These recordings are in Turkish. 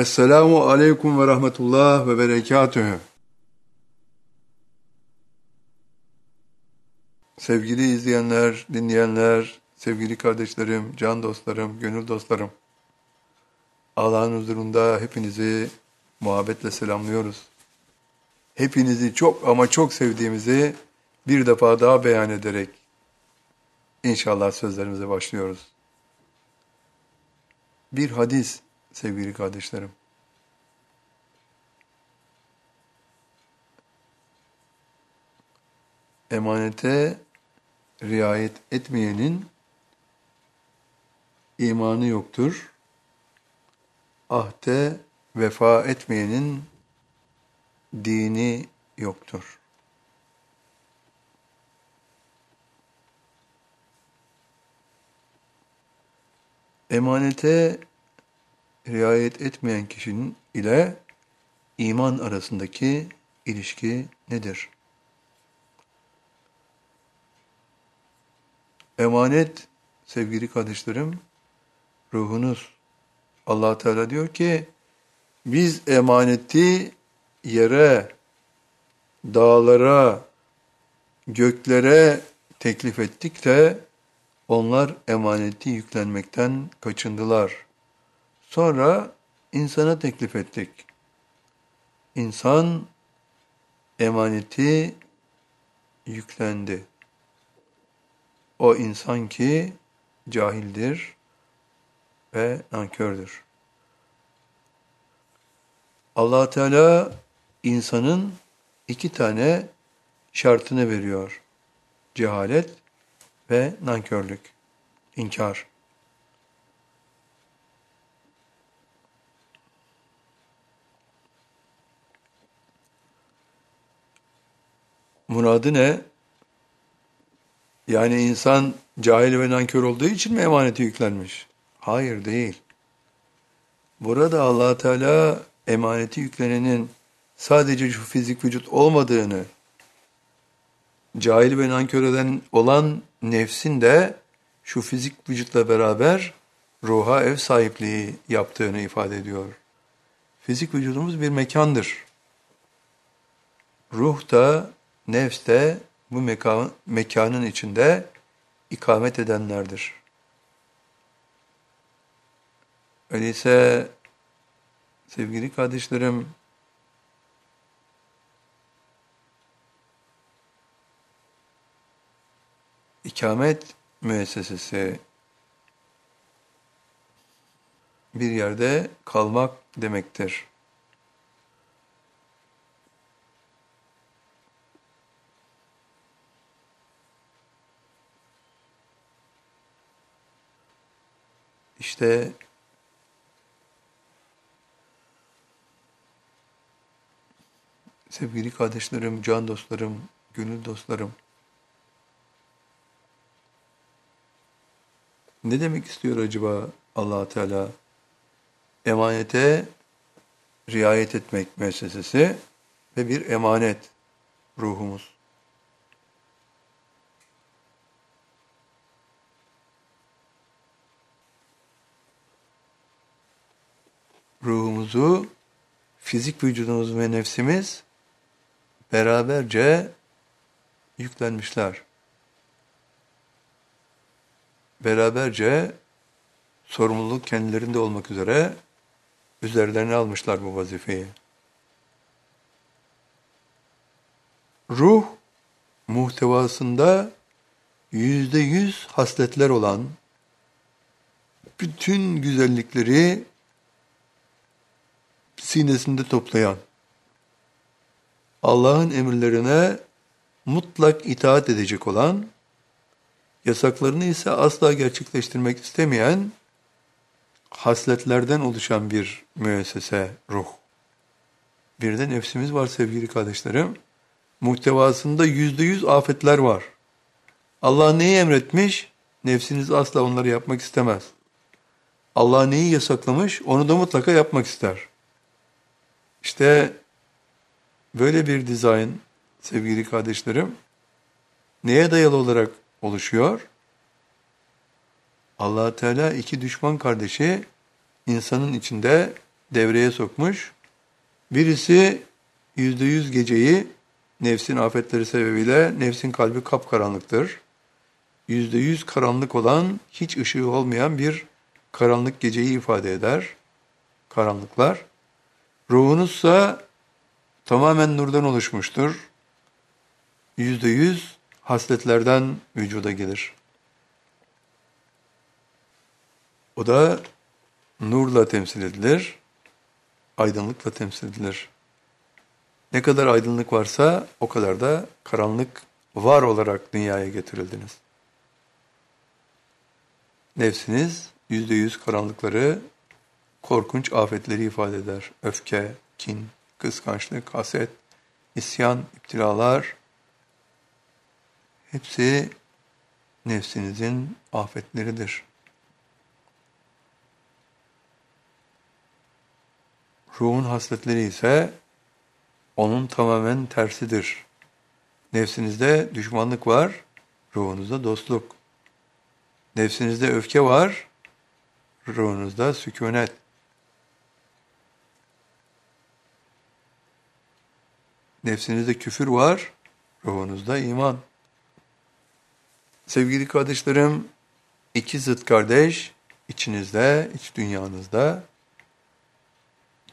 Esselamu Aleyküm ve Rahmetullah ve Berekatühü. Sevgili izleyenler, dinleyenler, sevgili kardeşlerim, can dostlarım, gönül dostlarım. Allah'ın huzurunda hepinizi muhabbetle selamlıyoruz. Hepinizi çok ama çok sevdiğimizi bir defa daha beyan ederek inşallah sözlerimize başlıyoruz. Bir hadis sevgili kardeşlerim. Emanete riayet etmeyenin imanı yoktur. Ahde vefa etmeyenin dini yoktur. Emanete riayet etmeyen kişinin ile iman arasındaki ilişki nedir? Emanet sevgili kardeşlerim ruhunuz. Allah Teala diyor ki biz emaneti yere, dağlara, göklere teklif ettik de onlar emaneti yüklenmekten kaçındılar. Sonra insana teklif ettik. İnsan emaneti yüklendi. O insan ki cahildir ve nankördür. allah Teala insanın iki tane şartını veriyor. Cehalet ve nankörlük, inkar. Muradı ne? Yani insan cahil ve nankör olduğu için mi emaneti yüklenmiş? Hayır değil. Burada allah Teala emaneti yüklenenin sadece şu fizik vücut olmadığını, cahil ve nankör eden olan nefsin de şu fizik vücutla beraber ruha ev sahipliği yaptığını ifade ediyor. Fizik vücudumuz bir mekandır. Ruh da Nefs de bu mekan, mekanın içinde ikamet edenlerdir. Öyleyse sevgili kardeşlerim, ikamet müessesesi bir yerde kalmak demektir. İşte sevgili kardeşlerim, can dostlarım, gönül dostlarım. Ne demek istiyor acaba allah Teala? Emanete riayet etmek müessesesi ve bir emanet ruhumuz. Ruhumuzu, fizik vücudumuz ve nefsimiz beraberce yüklenmişler. Beraberce sorumluluk kendilerinde olmak üzere üzerlerine almışlar bu vazifeyi. Ruh muhtevasında yüzde yüz hasletler olan, bütün güzellikleri sinesinde toplayan, Allah'ın emirlerine mutlak itaat edecek olan, yasaklarını ise asla gerçekleştirmek istemeyen, hasletlerden oluşan bir müessese, ruh. Bir de nefsimiz var sevgili kardeşlerim. Muhtevasında yüzde yüz afetler var. Allah neyi emretmiş? Nefsiniz asla onları yapmak istemez. Allah neyi yasaklamış? Onu da mutlaka yapmak ister. İşte böyle bir dizayn sevgili kardeşlerim neye dayalı olarak oluşuyor? allah Teala iki düşman kardeşi insanın içinde devreye sokmuş. Birisi yüzde yüz geceyi nefsin afetleri sebebiyle nefsin kalbi kapkaranlıktır. Yüzde yüz karanlık olan, hiç ışığı olmayan bir karanlık geceyi ifade eder. Karanlıklar. Ruhunuzsa tamamen nurdan oluşmuştur. Yüzde yüz hasletlerden vücuda gelir. O da nurla temsil edilir, aydınlıkla temsil edilir. Ne kadar aydınlık varsa o kadar da karanlık var olarak dünyaya getirildiniz. Nefsiniz yüzde yüz karanlıkları, korkunç afetleri ifade eder. Öfke, kin, kıskançlık, haset, isyan, iptilalar, hepsi nefsinizin afetleridir. Ruhun hasletleri ise onun tamamen tersidir. Nefsinizde düşmanlık var, ruhunuzda dostluk. Nefsinizde öfke var, ruhunuzda sükunet. Nefsinizde küfür var, ruhunuzda iman. Sevgili kardeşlerim, iki zıt kardeş içinizde, iç dünyanızda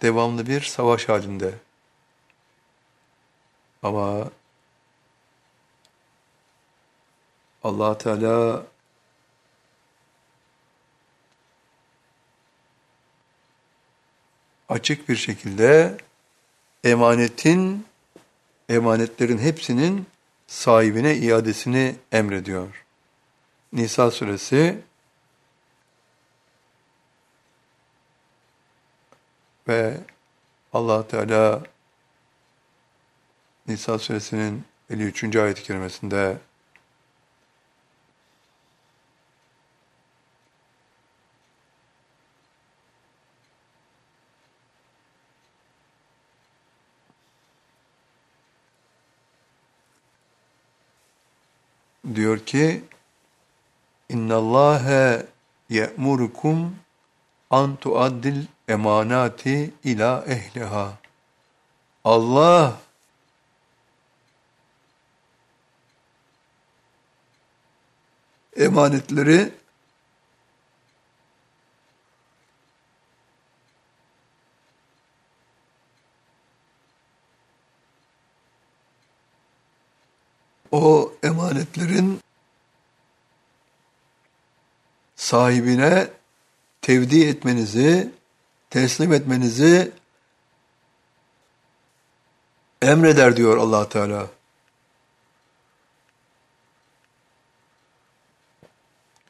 devamlı bir savaş halinde. Ama allah Teala açık bir şekilde emanetin, emanetlerin hepsinin sahibine iadesini emrediyor. Nisa suresi ve allah Teala Nisa suresinin 53. ayet-i kerimesinde diyor ki İnna Allahe ye'murukum an tuaddil emanati ila ehliha. Allah emanetleri o emanetlerin sahibine tevdi etmenizi, teslim etmenizi emreder diyor allah Teala.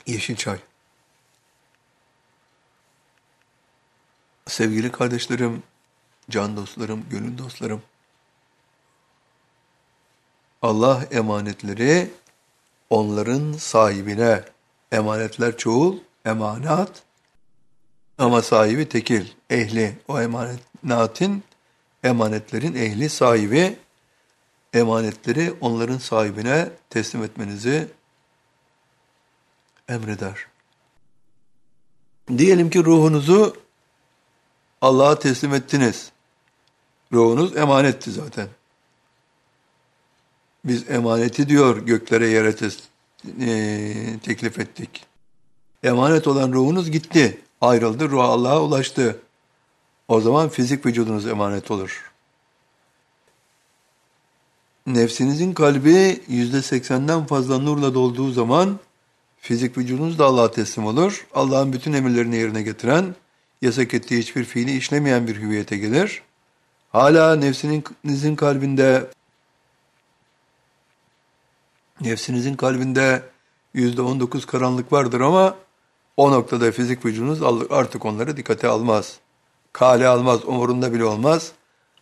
Yeşil çay. Sevgili kardeşlerim, can dostlarım, gönül dostlarım. Allah emanetleri onların sahibine, emanetler çoğul, emanat ama sahibi tekil, ehli. O emanetin, emanetlerin ehli sahibi, emanetleri onların sahibine teslim etmenizi emreder. Diyelim ki ruhunuzu Allah'a teslim ettiniz. Ruhunuz emanetti zaten. Biz emaneti diyor göklere yere tes e teklif ettik. Emanet olan ruhunuz gitti, ayrıldı, ruh Allah'a ulaştı. O zaman fizik vücudunuz emanet olur. Nefsinizin kalbi yüzde seksenden fazla nurla dolduğu zaman Fizik vücudunuz da Allah'a teslim olur. Allah'ın bütün emirlerini yerine getiren, yasak ettiği hiçbir fiili işlemeyen bir hüviyete gelir. Hala nefsinizin kalbinde nefsinizin kalbinde yüzde on dokuz karanlık vardır ama o noktada fizik vücudunuz artık onları dikkate almaz. Kale almaz, umurunda bile olmaz.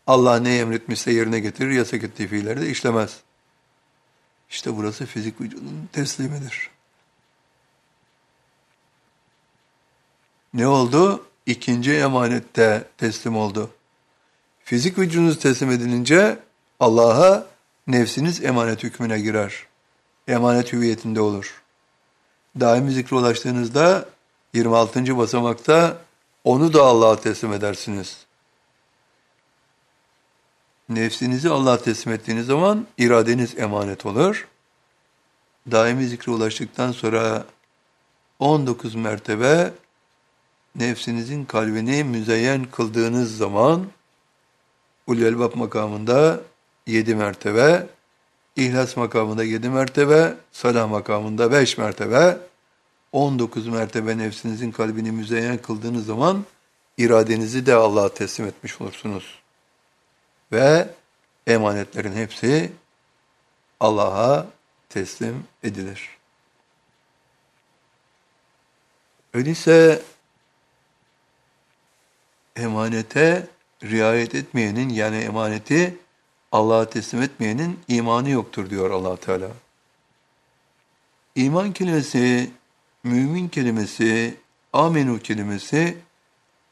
Allah ne emretmişse yerine getirir, yasak ettiği fiilleri de işlemez. İşte burası fizik vücudun teslimidir. ne oldu? İkinci emanette teslim oldu. Fizik vücudunuz teslim edilince Allah'a nefsiniz emanet hükmüne girer. Emanet hüviyetinde olur. Daimi zikre ulaştığınızda 26. basamakta onu da Allah'a teslim edersiniz. Nefsinizi Allah'a teslim ettiğiniz zaman iradeniz emanet olur. Daimi zikre ulaştıktan sonra 19 mertebe nefsinizin kalbini müzeyyen kıldığınız zaman Ulul makamında 7 mertebe, İhlas makamında 7 mertebe, Salah makamında 5 mertebe, 19 mertebe nefsinizin kalbini müzeyyen kıldığınız zaman iradenizi de Allah'a teslim etmiş olursunuz. Ve emanetlerin hepsi Allah'a teslim edilir. Öyleyse emanete riayet etmeyenin yani emaneti Allah'a teslim etmeyenin imanı yoktur diyor allah Teala. İman kelimesi, mümin kelimesi, amenu kelimesi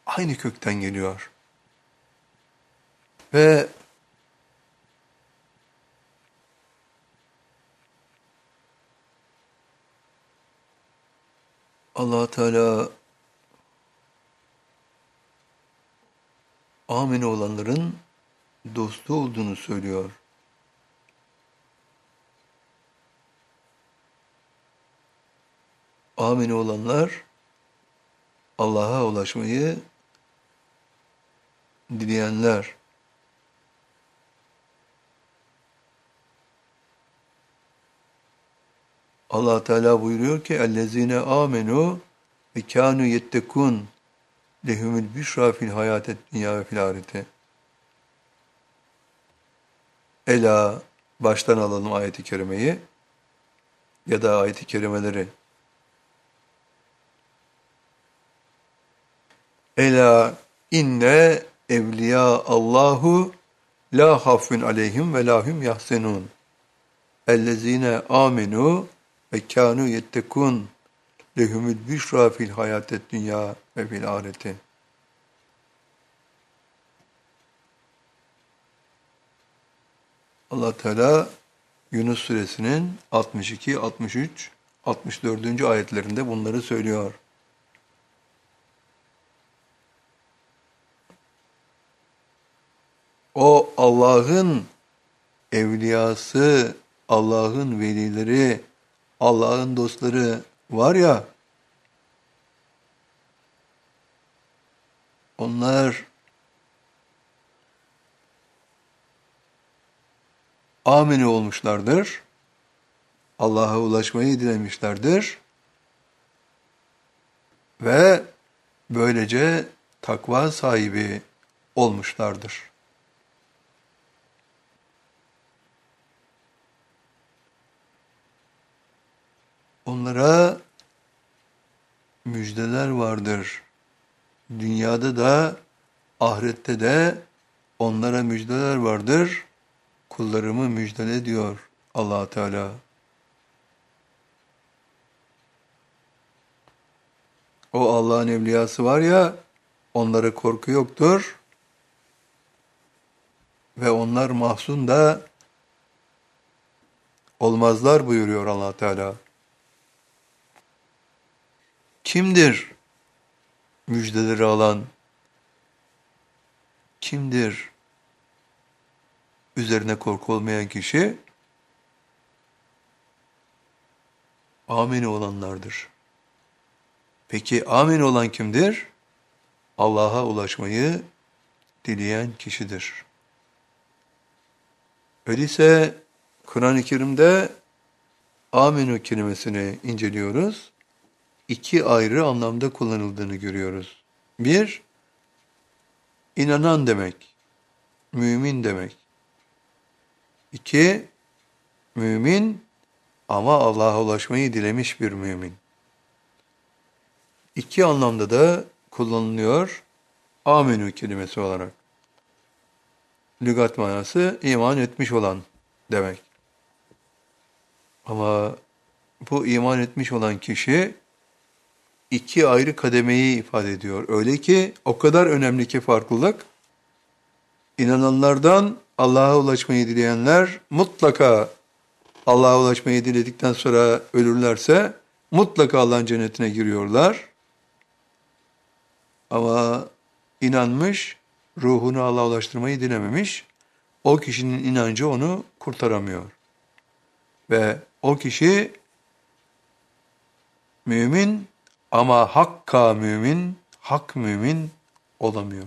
aynı kökten geliyor. Ve allah Teala amin olanların dostu olduğunu söylüyor. Amin olanlar Allah'a ulaşmayı dileyenler. Allah Teala buyuruyor ki ellezine amenu ve kanu yettekun lehumul büşra fil hayatet dünya ve fil ahirete. Ela baştan alalım ayeti kerimeyi ya da ayeti kerimeleri. Ela inne evliya Allahu la hafun aleyhim ve lahum yahsenun. Ellezine amenu ve kanu yettekun lehumul büşra fil hayatet dünya ve fil ahireti. Allah Teala Yunus suresinin 62, 63, 64. ayetlerinde bunları söylüyor. O Allah'ın evliyası, Allah'ın velileri, Allah'ın dostları var ya, onlar amini olmuşlardır. Allah'a ulaşmayı dilemişlerdir. Ve böylece takva sahibi olmuşlardır. Onlara müjdeler vardır. Dünyada da ahirette de onlara müjdeler vardır kullarımı müjdele diyor allah Teala. O Allah'ın evliyası var ya, onlara korku yoktur ve onlar mahzun da olmazlar buyuruyor allah Teala. Kimdir müjdeleri alan? Kimdir üzerine korku olmayan kişi amin olanlardır. Peki amin olan kimdir? Allah'a ulaşmayı dileyen kişidir. Öyleyse Kur'an-ı Kerim'de aminu kelimesini inceliyoruz. İki ayrı anlamda kullanıldığını görüyoruz. Bir, inanan demek, mümin demek. İki, mümin ama Allah'a ulaşmayı dilemiş bir mümin. İki anlamda da kullanılıyor amenü kelimesi olarak. Lügat manası iman etmiş olan demek. Ama bu iman etmiş olan kişi iki ayrı kademeyi ifade ediyor. Öyle ki o kadar önemli ki farklılık, inananlardan Allah'a ulaşmayı dileyenler mutlaka Allah'a ulaşmayı diledikten sonra ölürlerse mutlaka Allah'ın cennetine giriyorlar. Ama inanmış, ruhunu Allah'a ulaştırmayı dilememiş. O kişinin inancı onu kurtaramıyor. Ve o kişi mümin ama hakka mümin, hak mümin olamıyor.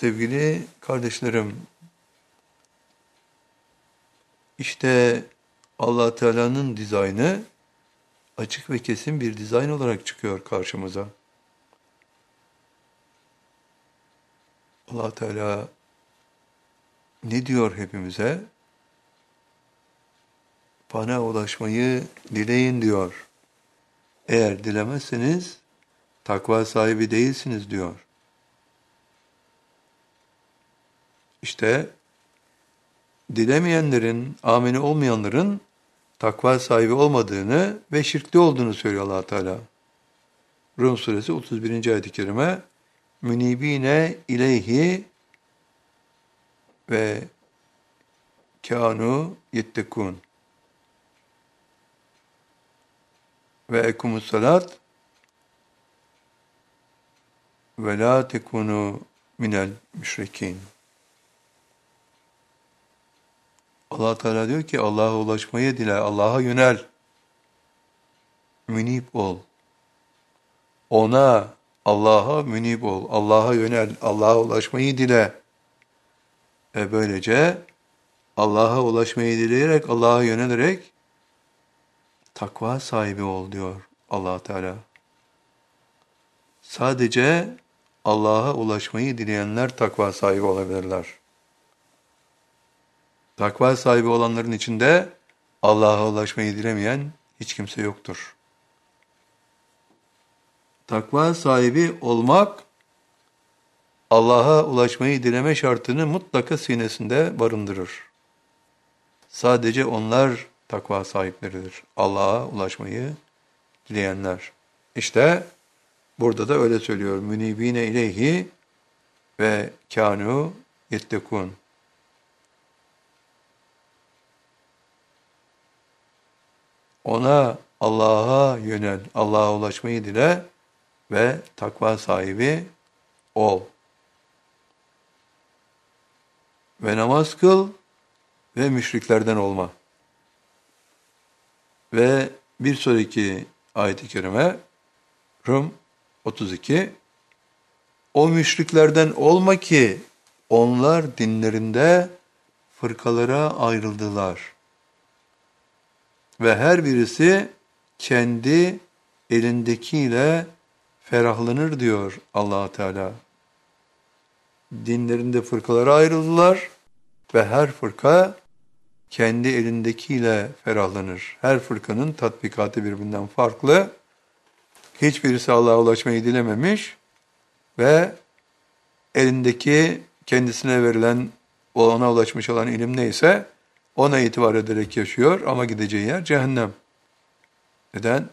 Sevgili kardeşlerim, işte allah Teala'nın dizaynı açık ve kesin bir dizayn olarak çıkıyor karşımıza. allah Teala ne diyor hepimize? Bana ulaşmayı dileyin diyor. Eğer dilemezseniz takva sahibi değilsiniz diyor. İşte dilemeyenlerin, ameni olmayanların takva sahibi olmadığını ve şirkli olduğunu söylüyor allah Teala. Rum suresi 31. ayet-i kerime münibine ileyhi ve kanu yettekun ve ekumus salat ve la tekunu minel müşrikin. Allah Teala diyor ki Allah'a ulaşmayı dile, Allah'a yönel. Münip ol. Ona, Allah'a münip ol. Allah'a yönel, Allah'a ulaşmayı dile. Ve böylece Allah'a ulaşmayı dileyerek, Allah'a yönelerek takva sahibi ol diyor allah Teala. Sadece Allah'a ulaşmayı dileyenler takva sahibi olabilirler. Takva sahibi olanların içinde Allah'a ulaşmayı dilemeyen hiç kimse yoktur. Takva sahibi olmak, Allah'a ulaşmayı dileme şartını mutlaka sinesinde barındırır. Sadece onlar takva sahipleridir. Allah'a ulaşmayı dileyenler. İşte burada da öyle söylüyor. Münibine ileyhi ve kanu yettekun. Ona Allah'a yönel, Allah'a ulaşmayı dile ve takva sahibi ol. Ve namaz kıl ve müşriklerden olma. Ve bir sonraki ayet-i kerime Rum 32 O müşriklerden olma ki onlar dinlerinde fırkalara ayrıldılar ve her birisi kendi elindekiyle ferahlanır diyor allah Teala. Dinlerinde fırkalara ayrıldılar ve her fırka kendi elindekiyle ferahlanır. Her fırkanın tatbikatı birbirinden farklı. Hiçbirisi Allah'a ulaşmayı dilememiş ve elindeki kendisine verilen ona ulaşmış olan ilim neyse ona itibar ederek yaşıyor ama gideceği yer cehennem. Neden?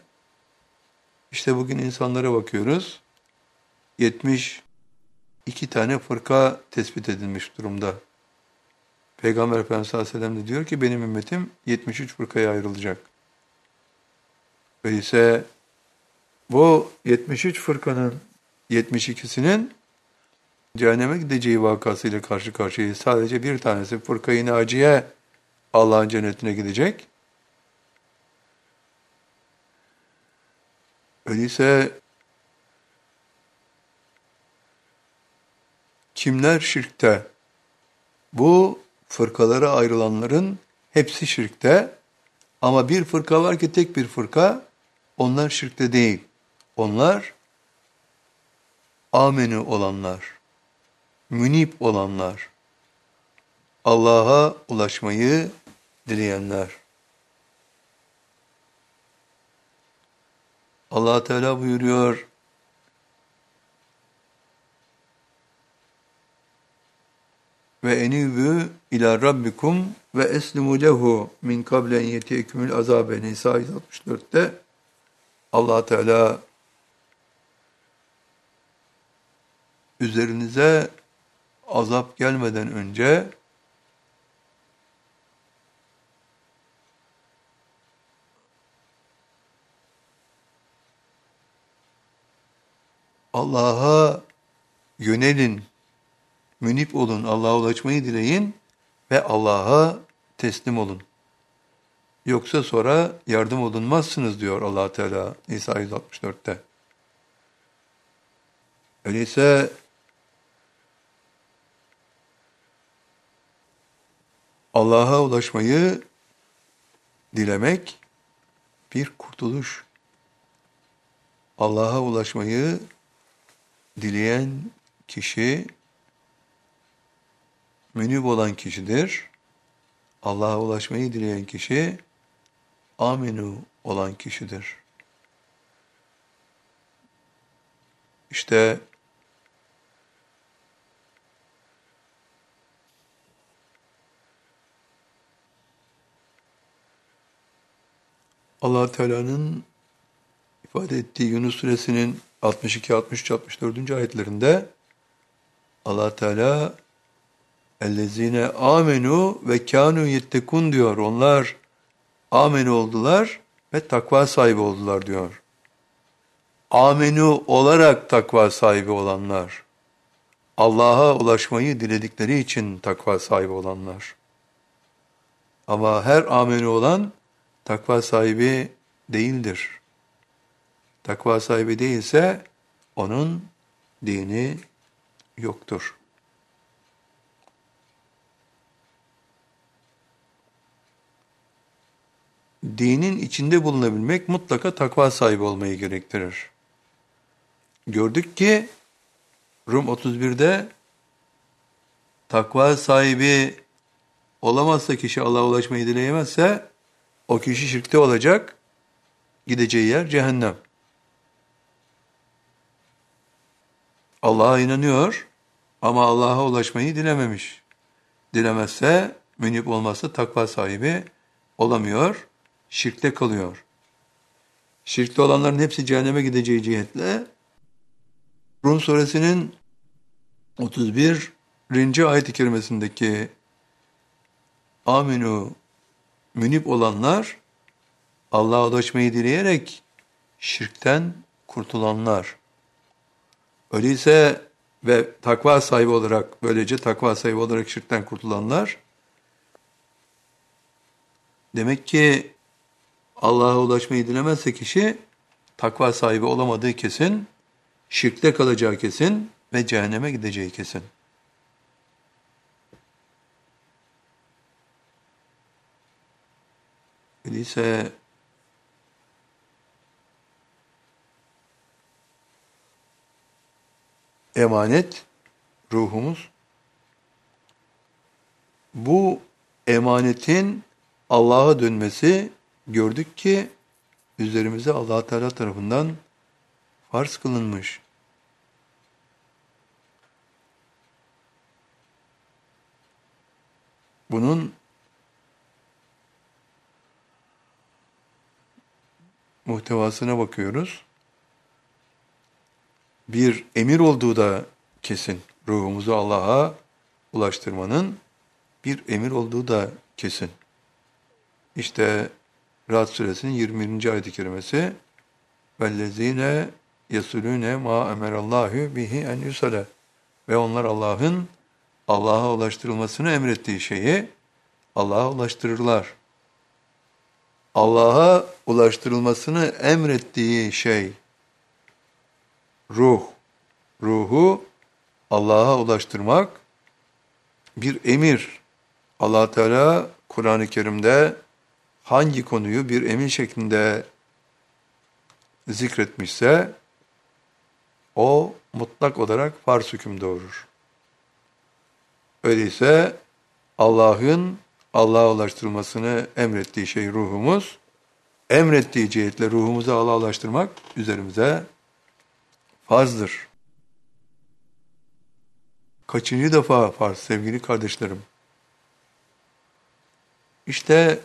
İşte bugün insanlara bakıyoruz. 72 tane fırka tespit edilmiş durumda. Peygamber Efendimiz sallallahu aleyhi ve sellem de diyor ki benim ümmetim 73 fırkaya ayrılacak. Öyleyse bu 73 fırkanın 72'sinin cehenneme gideceği vakasıyla karşı karşıyayız. Sadece bir tanesi fırkayı naciye Allah'ın cennetine gidecek. Öyleyse kimler şirkte? Bu fırkalara ayrılanların hepsi şirkte ama bir fırka var ki tek bir fırka onlar şirkte değil. Onlar ameni olanlar, münip olanlar, Allah'a ulaşmayı dileyenler. Allah Teala buyuruyor. Ve enibü ila rabbikum ve eslimu lehu min kablen yetiyekumul azabe Nisa 164'te Allah Teala üzerinize azap gelmeden önce Allah'a yönelin, münip olun, Allah'a ulaşmayı dileyin ve Allah'a teslim olun. Yoksa sonra yardım olunmazsınız diyor allah Teala İsa 164'te. Öyleyse Allah'a ulaşmayı dilemek bir kurtuluş. Allah'a ulaşmayı dileyen kişi münib olan kişidir. Allah'a ulaşmayı dileyen kişi aminu olan kişidir. İşte allah Teala'nın ifade ettiği Yunus suresinin 62, 63, 64. ayetlerinde allah Teala ellezine amenu ve kanu yettekun diyor. Onlar amenu oldular ve takva sahibi oldular diyor. Amenu olarak takva sahibi olanlar. Allah'a ulaşmayı diledikleri için takva sahibi olanlar. Ama her amenu olan takva sahibi değildir. Takva sahibi değilse onun dini yoktur. Dinin içinde bulunabilmek mutlaka takva sahibi olmayı gerektirir. Gördük ki Rum 31'de takva sahibi olamazsa kişi Allah'a ulaşmayı dileyemezse o kişi şirkte olacak, gideceği yer cehennem. Allah'a inanıyor ama Allah'a ulaşmayı dilememiş. Dilemezse, münip olmazsa takva sahibi olamıyor, şirkte kalıyor. Şirkte olanların hepsi cehenneme gideceği cihetle Rum suresinin 31. ayet-i kerimesindeki Aminu münip olanlar Allah'a ulaşmayı dileyerek şirkten kurtulanlar. Öyleyse ve takva sahibi olarak böylece takva sahibi olarak şirkten kurtulanlar demek ki Allah'a ulaşmayı dilemezse kişi takva sahibi olamadığı kesin, şirkte kalacağı kesin ve cehenneme gideceği kesin. Öyleyse emanet ruhumuz bu emanetin Allah'a dönmesi gördük ki üzerimize Allah Teala tarafından farz kılınmış. Bunun muhtevasına bakıyoruz Bir emir olduğu da kesin. Ruhumuzu Allah'a ulaştırmanın bir emir olduğu da kesin. İşte Rad suresinin 21. ayet-i kerimesi وَالَّذ۪ينَ يَسُلُونَ مَا اَمَرَ اللّٰهُ bihi en yusale Ve onlar Allah'ın Allah'a ulaştırılmasını emrettiği şeyi Allah'a ulaştırırlar. Allah'a ulaştırılmasını emrettiği şey ruh. Ruhu Allah'a ulaştırmak bir emir. Allah Teala Kur'an-ı Kerim'de hangi konuyu bir emir şeklinde zikretmişse o mutlak olarak farz hüküm doğurur. Öyleyse Allah'ın Allah'a ulaştırmasını emrettiği şey ruhumuz, emrettiği cihetle ruhumuzu Allah'a ulaştırmak üzerimize farzdır. Kaçıncı defa farz sevgili kardeşlerim? İşte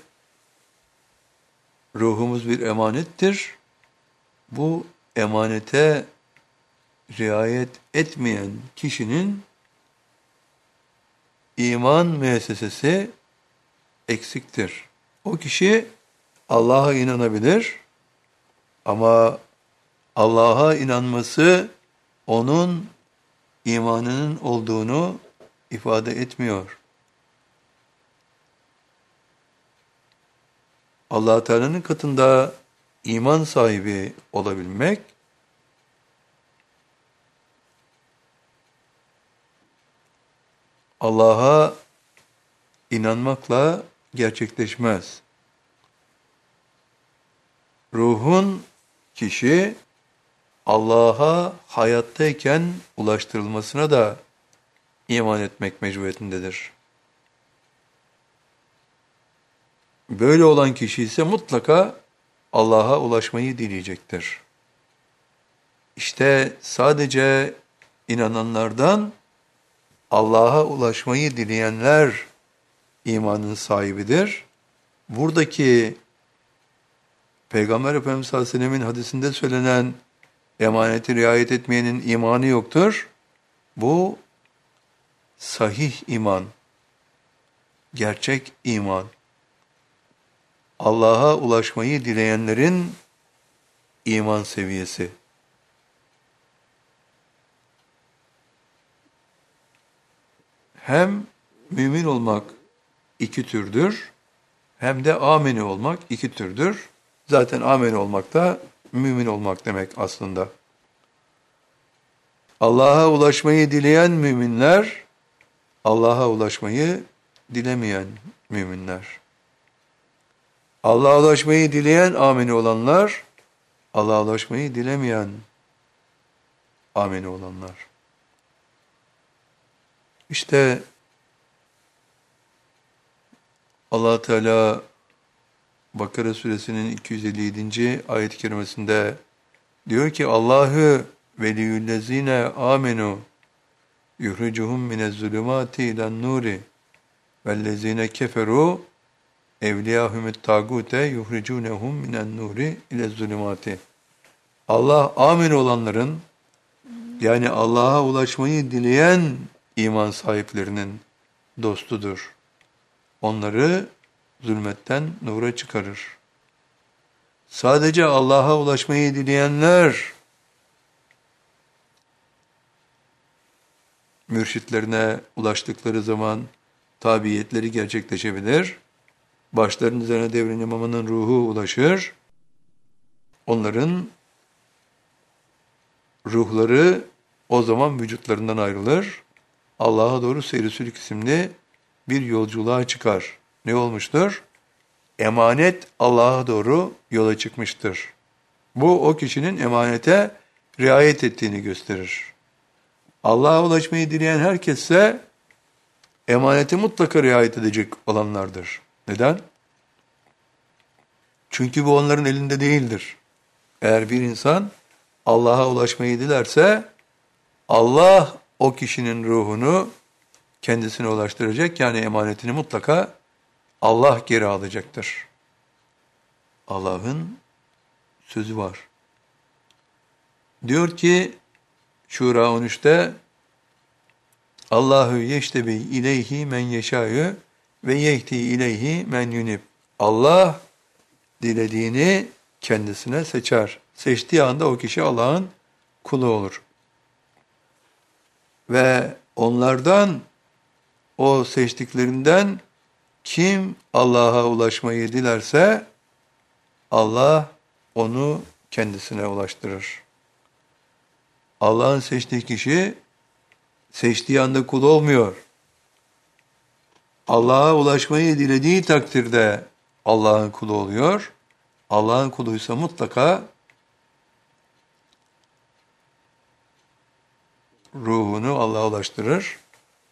ruhumuz bir emanettir. Bu emanete riayet etmeyen kişinin iman müessesesi eksiktir. O kişi Allah'a inanabilir ama Allah'a inanması onun imanının olduğunu ifade etmiyor. allah Teala'nın katında iman sahibi olabilmek, Allah'a inanmakla gerçekleşmez. Ruhun kişi Allah'a hayattayken ulaştırılmasına da iman etmek mecburiyetindedir. Böyle olan kişi ise mutlaka Allah'a ulaşmayı dileyecektir. İşte sadece inananlardan Allah'a ulaşmayı dileyenler imanın sahibidir. Buradaki Peygamber Efendimiz sallallahu aleyhi ve sellemin hadisinde söylenen emaneti riayet etmeyenin imanı yoktur. Bu sahih iman, gerçek iman. Allah'a ulaşmayı dileyenlerin iman seviyesi. Hem mümin olmak iki türdür, hem de ameni olmak iki türdür. Zaten ameni olmak da mümin olmak demek aslında. Allah'a ulaşmayı dileyen müminler, Allah'a ulaşmayı dilemeyen müminler. Allah'a ulaşmayı dileyen ameni olanlar, Allah'a ulaşmayı dilemeyen ameni olanlar. İşte allah Teala Bakara suresinin 257. ayet-i kerimesinde diyor ki Allahü veliyüllezine amenu yuhricuhum minez-zulümati ilen-nuri vellezine keferu evliyahumut tagute yuhricunhum minen nuri ile zulümati. Allah amin olanların yani Allah'a ulaşmayı dileyen iman sahiplerinin dostudur. Onları zulmetten nura çıkarır. Sadece Allah'a ulaşmayı dileyenler mürşitlerine ulaştıkları zaman tabiyetleri gerçekleşebilir başlarının üzerine devrin imamının ruhu ulaşır. Onların ruhları o zaman vücutlarından ayrılır. Allah'a doğru seyrisülük isimli bir yolculuğa çıkar. Ne olmuştur? Emanet Allah'a doğru yola çıkmıştır. Bu o kişinin emanete riayet ettiğini gösterir. Allah'a ulaşmayı dileyen herkesse emaneti mutlaka riayet edecek olanlardır. Neden? Çünkü bu onların elinde değildir. Eğer bir insan Allah'a ulaşmayı dilerse Allah o kişinin ruhunu kendisine ulaştıracak yani emanetini mutlaka Allah geri alacaktır. Allah'ın sözü var. Diyor ki Şura 13'te Allahu yeştebi ileyhi men yeşayı ve yehti ileyhi men yunib. Allah dilediğini kendisine seçer. Seçtiği anda o kişi Allah'ın kulu olur. Ve onlardan, o seçtiklerinden kim Allah'a ulaşmayı dilerse Allah onu kendisine ulaştırır. Allah'ın seçtiği kişi seçtiği anda kul olmuyor. Allah'a ulaşmayı dilediği takdirde Allah'ın kulu oluyor. Allah'ın kuluysa mutlaka ruhunu Allah'a ulaştırır.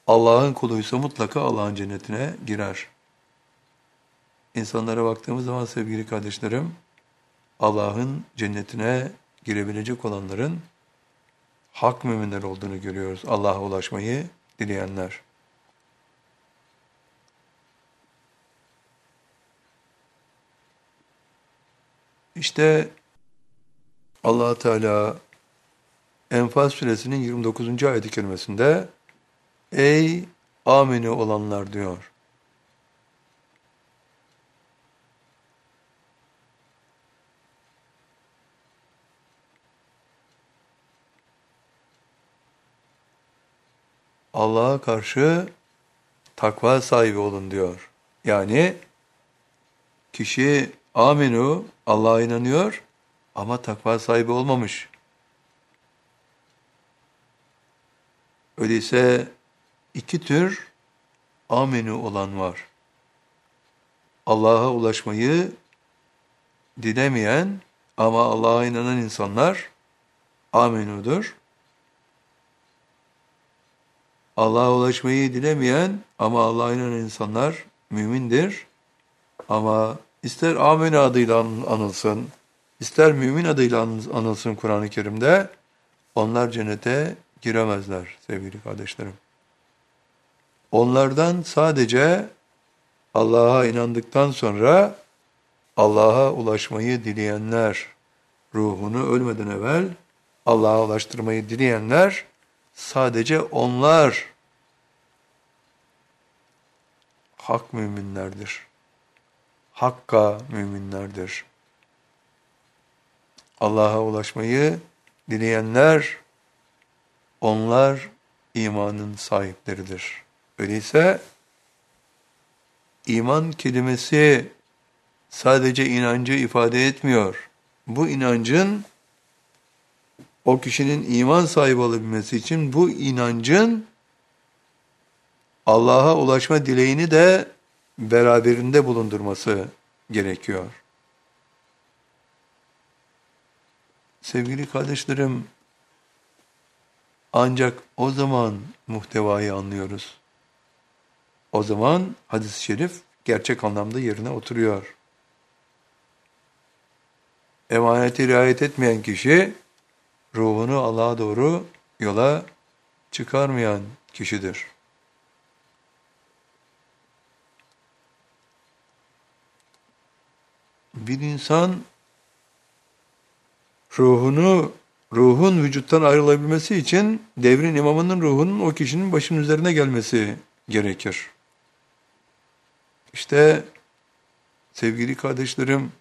Allah'ın kuluysa mutlaka Allah'ın cennetine girer. İnsanlara baktığımız zaman sevgili kardeşlerim, Allah'ın cennetine girebilecek olanların hak müminler olduğunu görüyoruz. Allah'a ulaşmayı dileyenler. İşte allah Teala Enfal suresinin 29. ayet-i Ey amini olanlar diyor. Allah'a karşı takva sahibi olun diyor. Yani kişi aminu Allah'a inanıyor ama takva sahibi olmamış. Öyleyse iki tür aminu olan var. Allah'a ulaşmayı dilemeyen ama Allah'a inanan insanlar aminudur. Allah'a ulaşmayı dilemeyen ama Allah'a inanan insanlar mümindir. Ama ister amin adıyla anılsın, ister mümin adıyla anılsın Kur'an-ı Kerim'de, onlar cennete giremezler sevgili kardeşlerim. Onlardan sadece Allah'a inandıktan sonra Allah'a ulaşmayı dileyenler, ruhunu ölmeden evvel Allah'a ulaştırmayı dileyenler, sadece onlar hak müminlerdir. Hakka müminlerdir. Allah'a ulaşmayı dileyenler, onlar imanın sahipleridir. Öyleyse iman kelimesi sadece inancı ifade etmiyor. Bu inancın o kişinin iman sahibi olabilmesi için bu inancın Allah'a ulaşma dileğini de beraberinde bulundurması gerekiyor. Sevgili kardeşlerim, ancak o zaman muhtevayı anlıyoruz. O zaman hadis-i şerif gerçek anlamda yerine oturuyor. Emaneti riayet etmeyen kişi, ruhunu Allah'a doğru yola çıkarmayan kişidir. Bir insan ruhunu ruhun vücuttan ayrılabilmesi için devrin imamının ruhunun o kişinin başının üzerine gelmesi gerekir. İşte sevgili kardeşlerim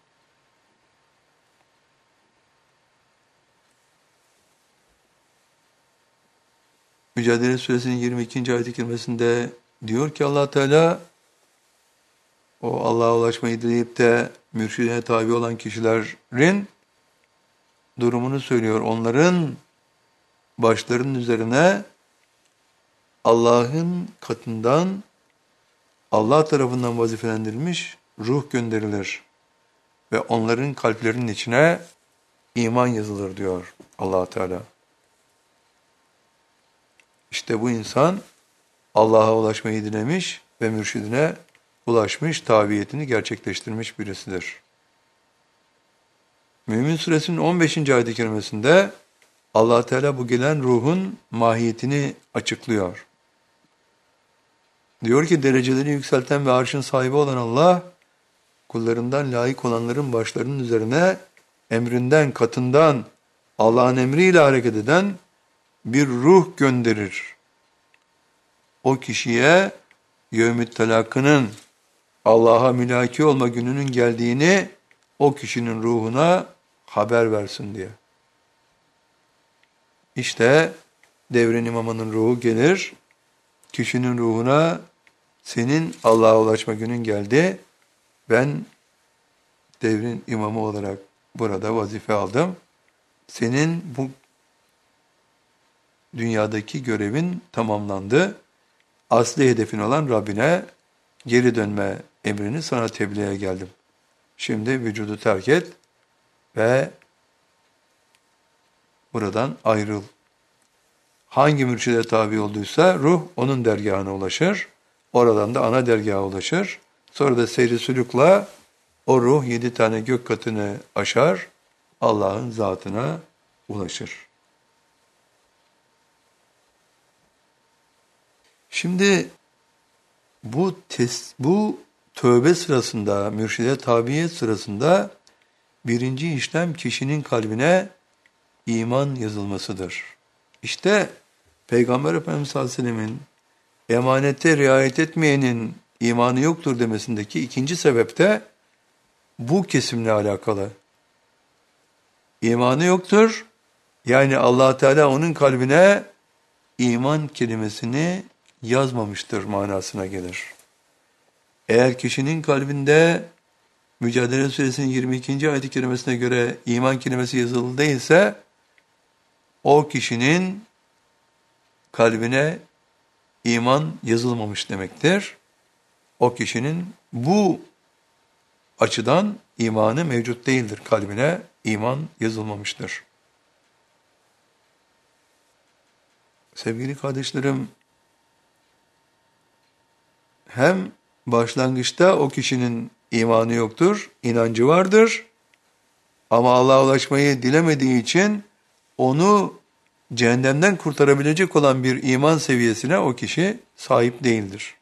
Mücadele Suresinin 22. ayet-i kerimesinde diyor ki allah Teala o Allah'a ulaşmayı dileyip de mürşidine tabi olan kişilerin durumunu söylüyor. Onların başlarının üzerine Allah'ın katından Allah tarafından vazifelendirilmiş ruh gönderilir ve onların kalplerinin içine iman yazılır diyor allah Teala. İşte bu insan Allah'a ulaşmayı dilemiş ve mürşidine ulaşmış, tabiyetini gerçekleştirmiş birisidir. Mümin suresinin 15. ayet-i kerimesinde allah Teala bu gelen ruhun mahiyetini açıklıyor. Diyor ki dereceleri yükselten ve arşın sahibi olan Allah, kullarından layık olanların başlarının üzerine emrinden, katından, Allah'ın emriyle hareket eden bir ruh gönderir. O kişiye yevmü telakının Allah'a mülaki olma gününün geldiğini o kişinin ruhuna haber versin diye. İşte devrin imamının ruhu gelir, kişinin ruhuna senin Allah'a ulaşma günün geldi, ben devrin imamı olarak burada vazife aldım. Senin bu dünyadaki görevin tamamlandı. Asli hedefin olan Rabbine geri dönme emrini sana tebliğe geldim. Şimdi vücudu terk et ve buradan ayrıl. Hangi mürşide tabi olduysa ruh onun dergahına ulaşır. Oradan da ana dergaha ulaşır. Sonra da seyri sülükla o ruh yedi tane gök katını aşar, Allah'ın zatına ulaşır. Şimdi bu tes, bu tövbe sırasında, mürşide tabiyet sırasında birinci işlem kişinin kalbine iman yazılmasıdır. İşte Peygamber Efendimiz sallallahu aleyhi ve sellemin emanete riayet etmeyenin imanı yoktur demesindeki ikinci sebep de bu kesimle alakalı. İmanı yoktur, yani allah Teala onun kalbine iman kelimesini yazmamıştır manasına gelir. Eğer kişinin kalbinde Mücadele Suresinin 22. ayet-i kerimesine göre iman kelimesi yazılı değilse o kişinin kalbine iman yazılmamış demektir. O kişinin bu açıdan imanı mevcut değildir. Kalbine iman yazılmamıştır. Sevgili kardeşlerim, hem başlangıçta o kişinin imanı yoktur, inancı vardır. Ama Allah'a ulaşmayı dilemediği için onu cehennemden kurtarabilecek olan bir iman seviyesine o kişi sahip değildir.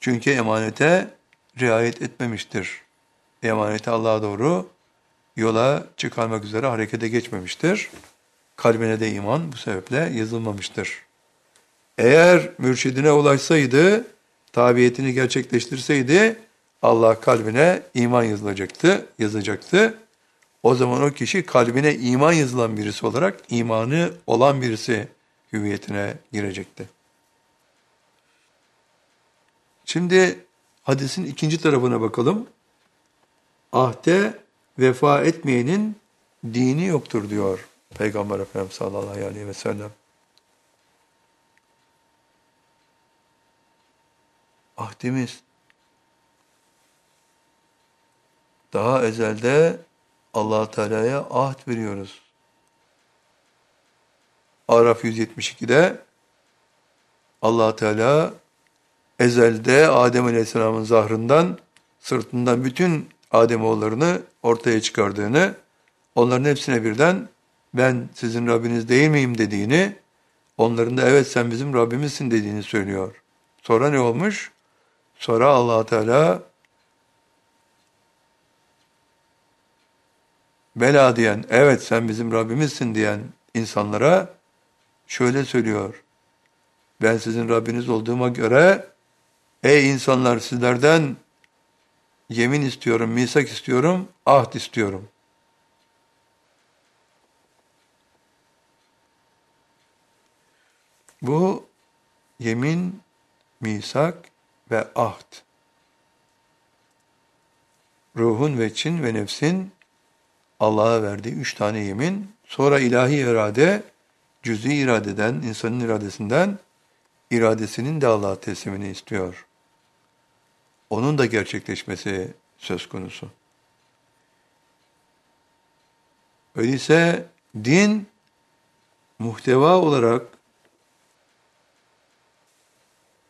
Çünkü emanete riayet etmemiştir. Emaneti Allah'a doğru yola çıkarmak üzere harekete geçmemiştir. Kalbine de iman bu sebeple yazılmamıştır. Eğer mürşidine ulaşsaydı, tabiyetini gerçekleştirseydi, Allah kalbine iman yazılacaktı, yazacaktı. O zaman o kişi kalbine iman yazılan birisi olarak imanı olan birisi hüviyetine girecekti. Şimdi hadisin ikinci tarafına bakalım. Ahde vefa etmeyenin dini yoktur diyor Peygamber Efendimiz sallallahu aleyhi ve sellem. Ahdimiz daha ezelde allah Teala'ya ahd veriyoruz. Araf 172'de allah Teala ezelde Adem Aleyhisselam'ın zahrından, sırtından bütün Ademoğullarını ortaya çıkardığını, onların hepsine birden ben sizin Rabbiniz değil miyim dediğini, onların da evet sen bizim Rabbimizsin dediğini söylüyor. Sonra ne olmuş? Sonra allah Teala Bela diyen, evet sen bizim Rabbimizsin diyen insanlara şöyle söylüyor. Ben sizin Rabbiniz olduğuma göre ey insanlar sizlerden yemin istiyorum, misak istiyorum, ahd istiyorum. Bu yemin, misak ve ahd. Ruhun ve çin ve nefsin Allah'a verdiği üç tane yemin, sonra ilahi irade, cüz'i iradeden, insanın iradesinden, iradesinin de Allah'a teslimini istiyor. Onun da gerçekleşmesi söz konusu. Öyleyse din muhteva olarak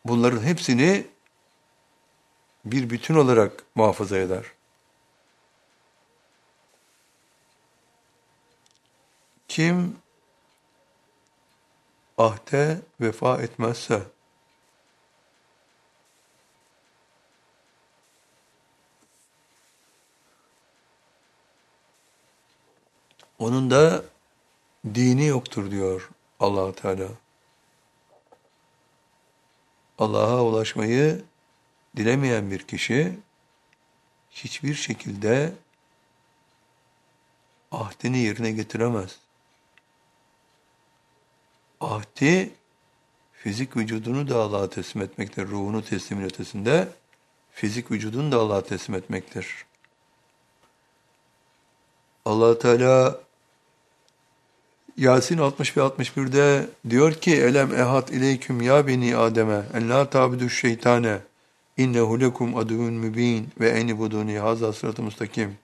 bunların hepsini bir bütün olarak muhafaza eder. Kim ahde vefa etmezse onun da dini yoktur diyor allah Teala. Allah'a ulaşmayı dilemeyen bir kişi hiçbir şekilde ahdini yerine getiremez ahdi fizik vücudunu da Allah'a teslim etmektir. Ruhunu teslimin ötesinde fizik vücudunu da Allah'a teslim etmektir. allah Teala Yasin 60 ve 61'de diyor ki Elem ehat ileyküm ya beni Adem'e en la tabidu şeytane innehu lekum aduvun mübin ve enibuduni haza sıratı mustakim.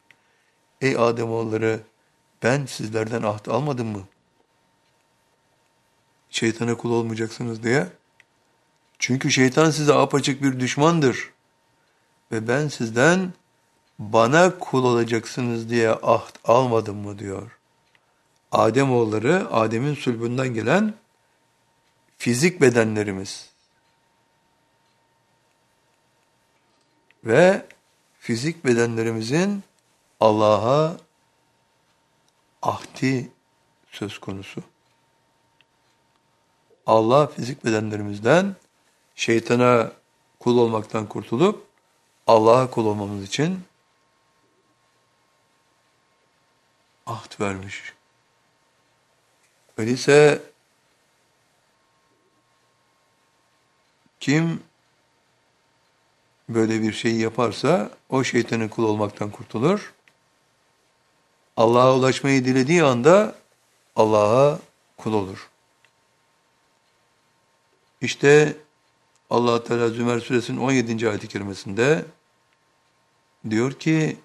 Ey Ademoğulları ben sizlerden ahd almadım mı? şeytana kul olmayacaksınız diye. Çünkü şeytan size apaçık bir düşmandır. Ve ben sizden bana kul olacaksınız diye ahd almadım mı diyor. Adem oğulları, Adem'in sulbünden gelen fizik bedenlerimiz. ve fizik bedenlerimizin Allah'a ahdi söz konusu. Allah fizik bedenlerimizden şeytana kul olmaktan kurtulup Allah'a kul olmamız için ahd vermiş. Öyleyse kim böyle bir şey yaparsa o şeytanın kul olmaktan kurtulur. Allah'a ulaşmayı dilediği anda Allah'a kul olur. İşte Allah Teala Zümer suresinin 17. ayet-i kerimesinde diyor ki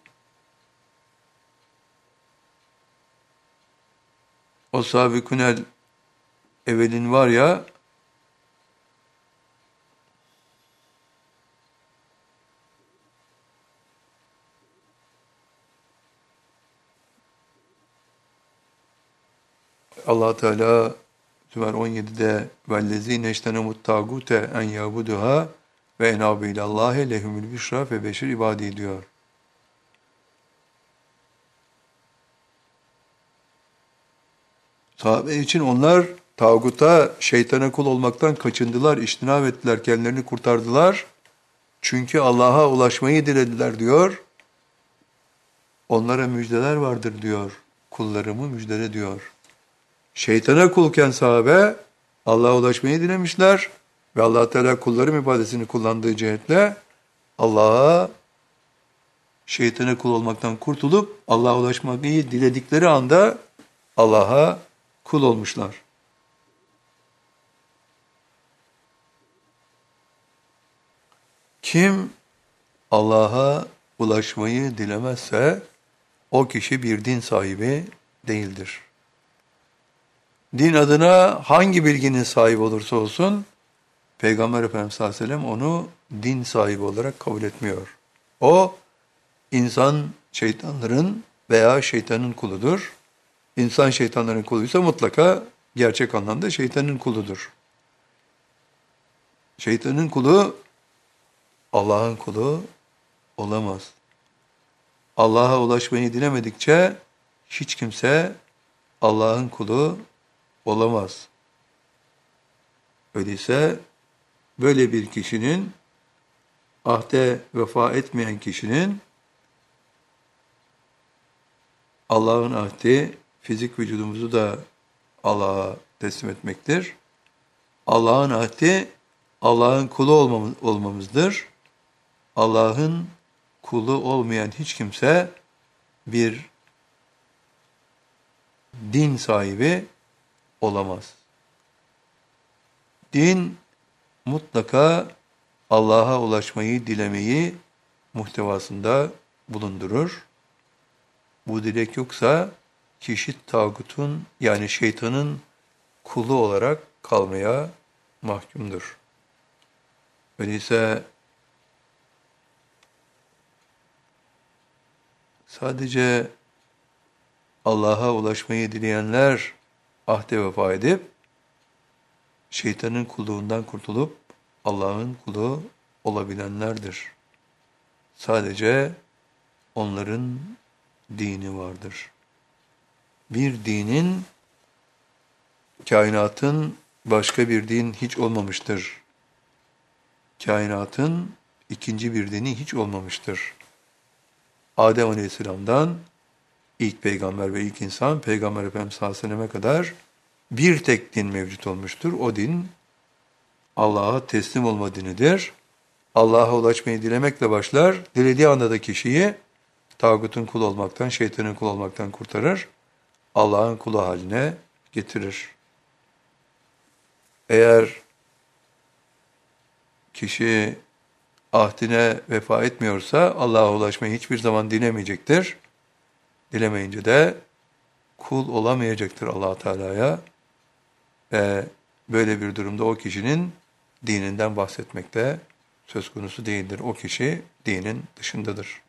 o sabikunel evvelin var ya allah Teala Sümer 17'de vellezine iştenemut tagute en yabuduha ve enabe ilallahi lehumul büşra ve beşir ibadi diyor. Sahabe için onlar tağuta, şeytana kul olmaktan kaçındılar, iştinab ettiler, kendilerini kurtardılar. Çünkü Allah'a ulaşmayı dilediler diyor. Onlara müjdeler vardır diyor. Kullarımı müjdele diyor. Şeytana kulken sahabe Allah'a ulaşmayı dilemişler ve allah Teala kulların ifadesini kullandığı cihetle Allah'a şeytana kul olmaktan kurtulup Allah'a ulaşmayı diledikleri anda Allah'a kul olmuşlar. Kim Allah'a ulaşmayı dilemezse o kişi bir din sahibi değildir. Din adına hangi bilginin sahibi olursa olsun Peygamber Efendimiz sallallahu aleyhi ve sellem onu din sahibi olarak kabul etmiyor. O insan şeytanların veya şeytanın kuludur. İnsan şeytanların kuluysa mutlaka gerçek anlamda şeytanın kuludur. Şeytanın kulu Allah'ın kulu olamaz. Allah'a ulaşmayı dilemedikçe hiç kimse Allah'ın kulu olamaz. Öyleyse böyle bir kişinin ahde vefa etmeyen kişinin Allah'ın ahdi fizik vücudumuzu da Allah'a teslim etmektir. Allah'ın ahdi Allah'ın kulu olmamız, olmamızdır. Allah'ın kulu olmayan hiç kimse bir din sahibi olamaz. Din mutlaka Allah'a ulaşmayı dilemeyi muhtevasında bulundurur. Bu dilek yoksa kişi tağutun yani şeytanın kulu olarak kalmaya mahkumdur. Öyleyse sadece Allah'a ulaşmayı dileyenler ahde vefa edip şeytanın kulluğundan kurtulup Allah'ın kulu olabilenlerdir. Sadece onların dini vardır. Bir dinin kainatın başka bir din hiç olmamıştır. Kainatın ikinci bir dini hiç olmamıştır. Adem Aleyhisselam'dan ilk peygamber ve ilk insan Peygamber Efendimiz sallallahu kadar bir tek din mevcut olmuştur. O din Allah'a teslim olma dinidir. Allah'a ulaşmayı dilemekle başlar. Dilediği anda da kişiyi tağutun kul olmaktan, şeytanın kul olmaktan kurtarır. Allah'ın kulu haline getirir. Eğer kişi ahdine vefa etmiyorsa Allah'a ulaşmayı hiçbir zaman dilemeyecektir. Dilemeyince de kul olamayacaktır allah Teala'ya. Ve böyle bir durumda o kişinin dininden bahsetmekte söz konusu değildir. O kişi dinin dışındadır.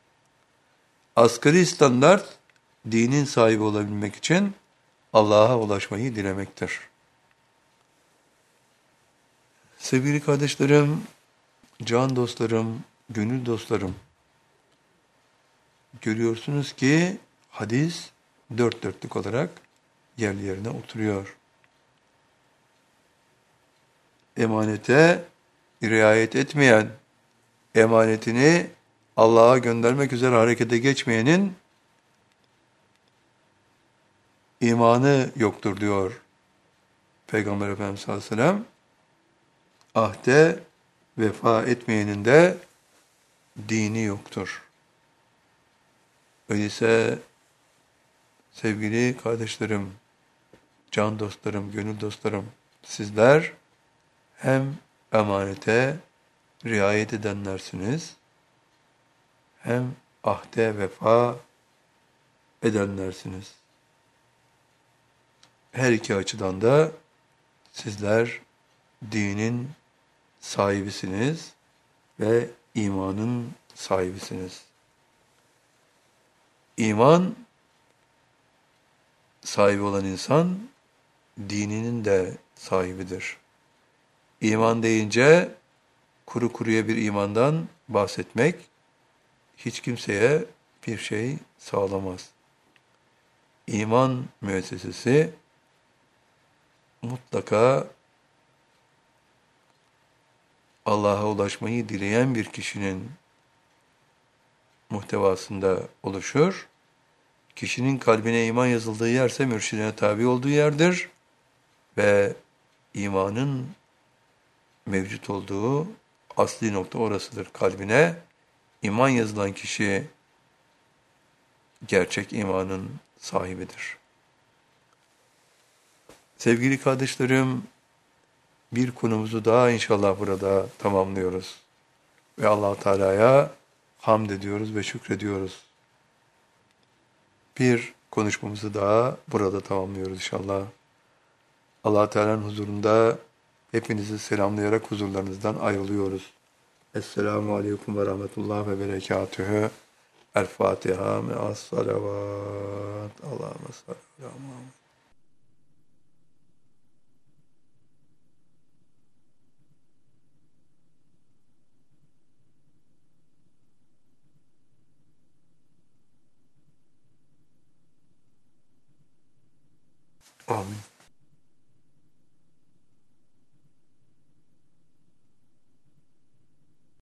Asgari standart dinin sahibi olabilmek için Allah'a ulaşmayı dilemektir. Sevgili kardeşlerim, can dostlarım, gönül dostlarım, görüyorsunuz ki hadis dört dörtlük olarak yerli yerine oturuyor. Emanete riayet etmeyen, emanetini Allah'a göndermek üzere harekete geçmeyenin imanı yoktur diyor Peygamber Efendimiz sallallahu aleyhi ve sellem. Ahde vefa etmeyenin de dini yoktur. Öyleyse sevgili kardeşlerim, can dostlarım, gönül dostlarım, sizler hem emanete riayet edenlersiniz, hem ahde vefa edenlersiniz. Her iki açıdan da sizler dinin sahibisiniz ve imanın sahibisiniz. İman sahibi olan insan dininin de sahibidir. İman deyince kuru kuruya bir imandan bahsetmek hiç kimseye bir şey sağlamaz. İman müessesesi mutlaka Allah'a ulaşmayı dileyen bir kişinin muhtevasında oluşur. Kişinin kalbine iman yazıldığı yerse mürşidine tabi olduğu yerdir ve imanın mevcut olduğu asli nokta orasıdır. Kalbine iman yazılan kişi gerçek imanın sahibidir. Sevgili kardeşlerim, bir konumuzu daha inşallah burada tamamlıyoruz. Ve allah Teala'ya hamd ediyoruz ve şükrediyoruz. Bir konuşmamızı daha burada tamamlıyoruz inşallah. allah Teala'nın huzurunda hepinizi selamlayarak huzurlarınızdan ayrılıyoruz. Esselamu Aleyküm ve Rahmetullah ve Berekatühü. El Fatiha me'as salavat. Allahümme salli ala 嗯。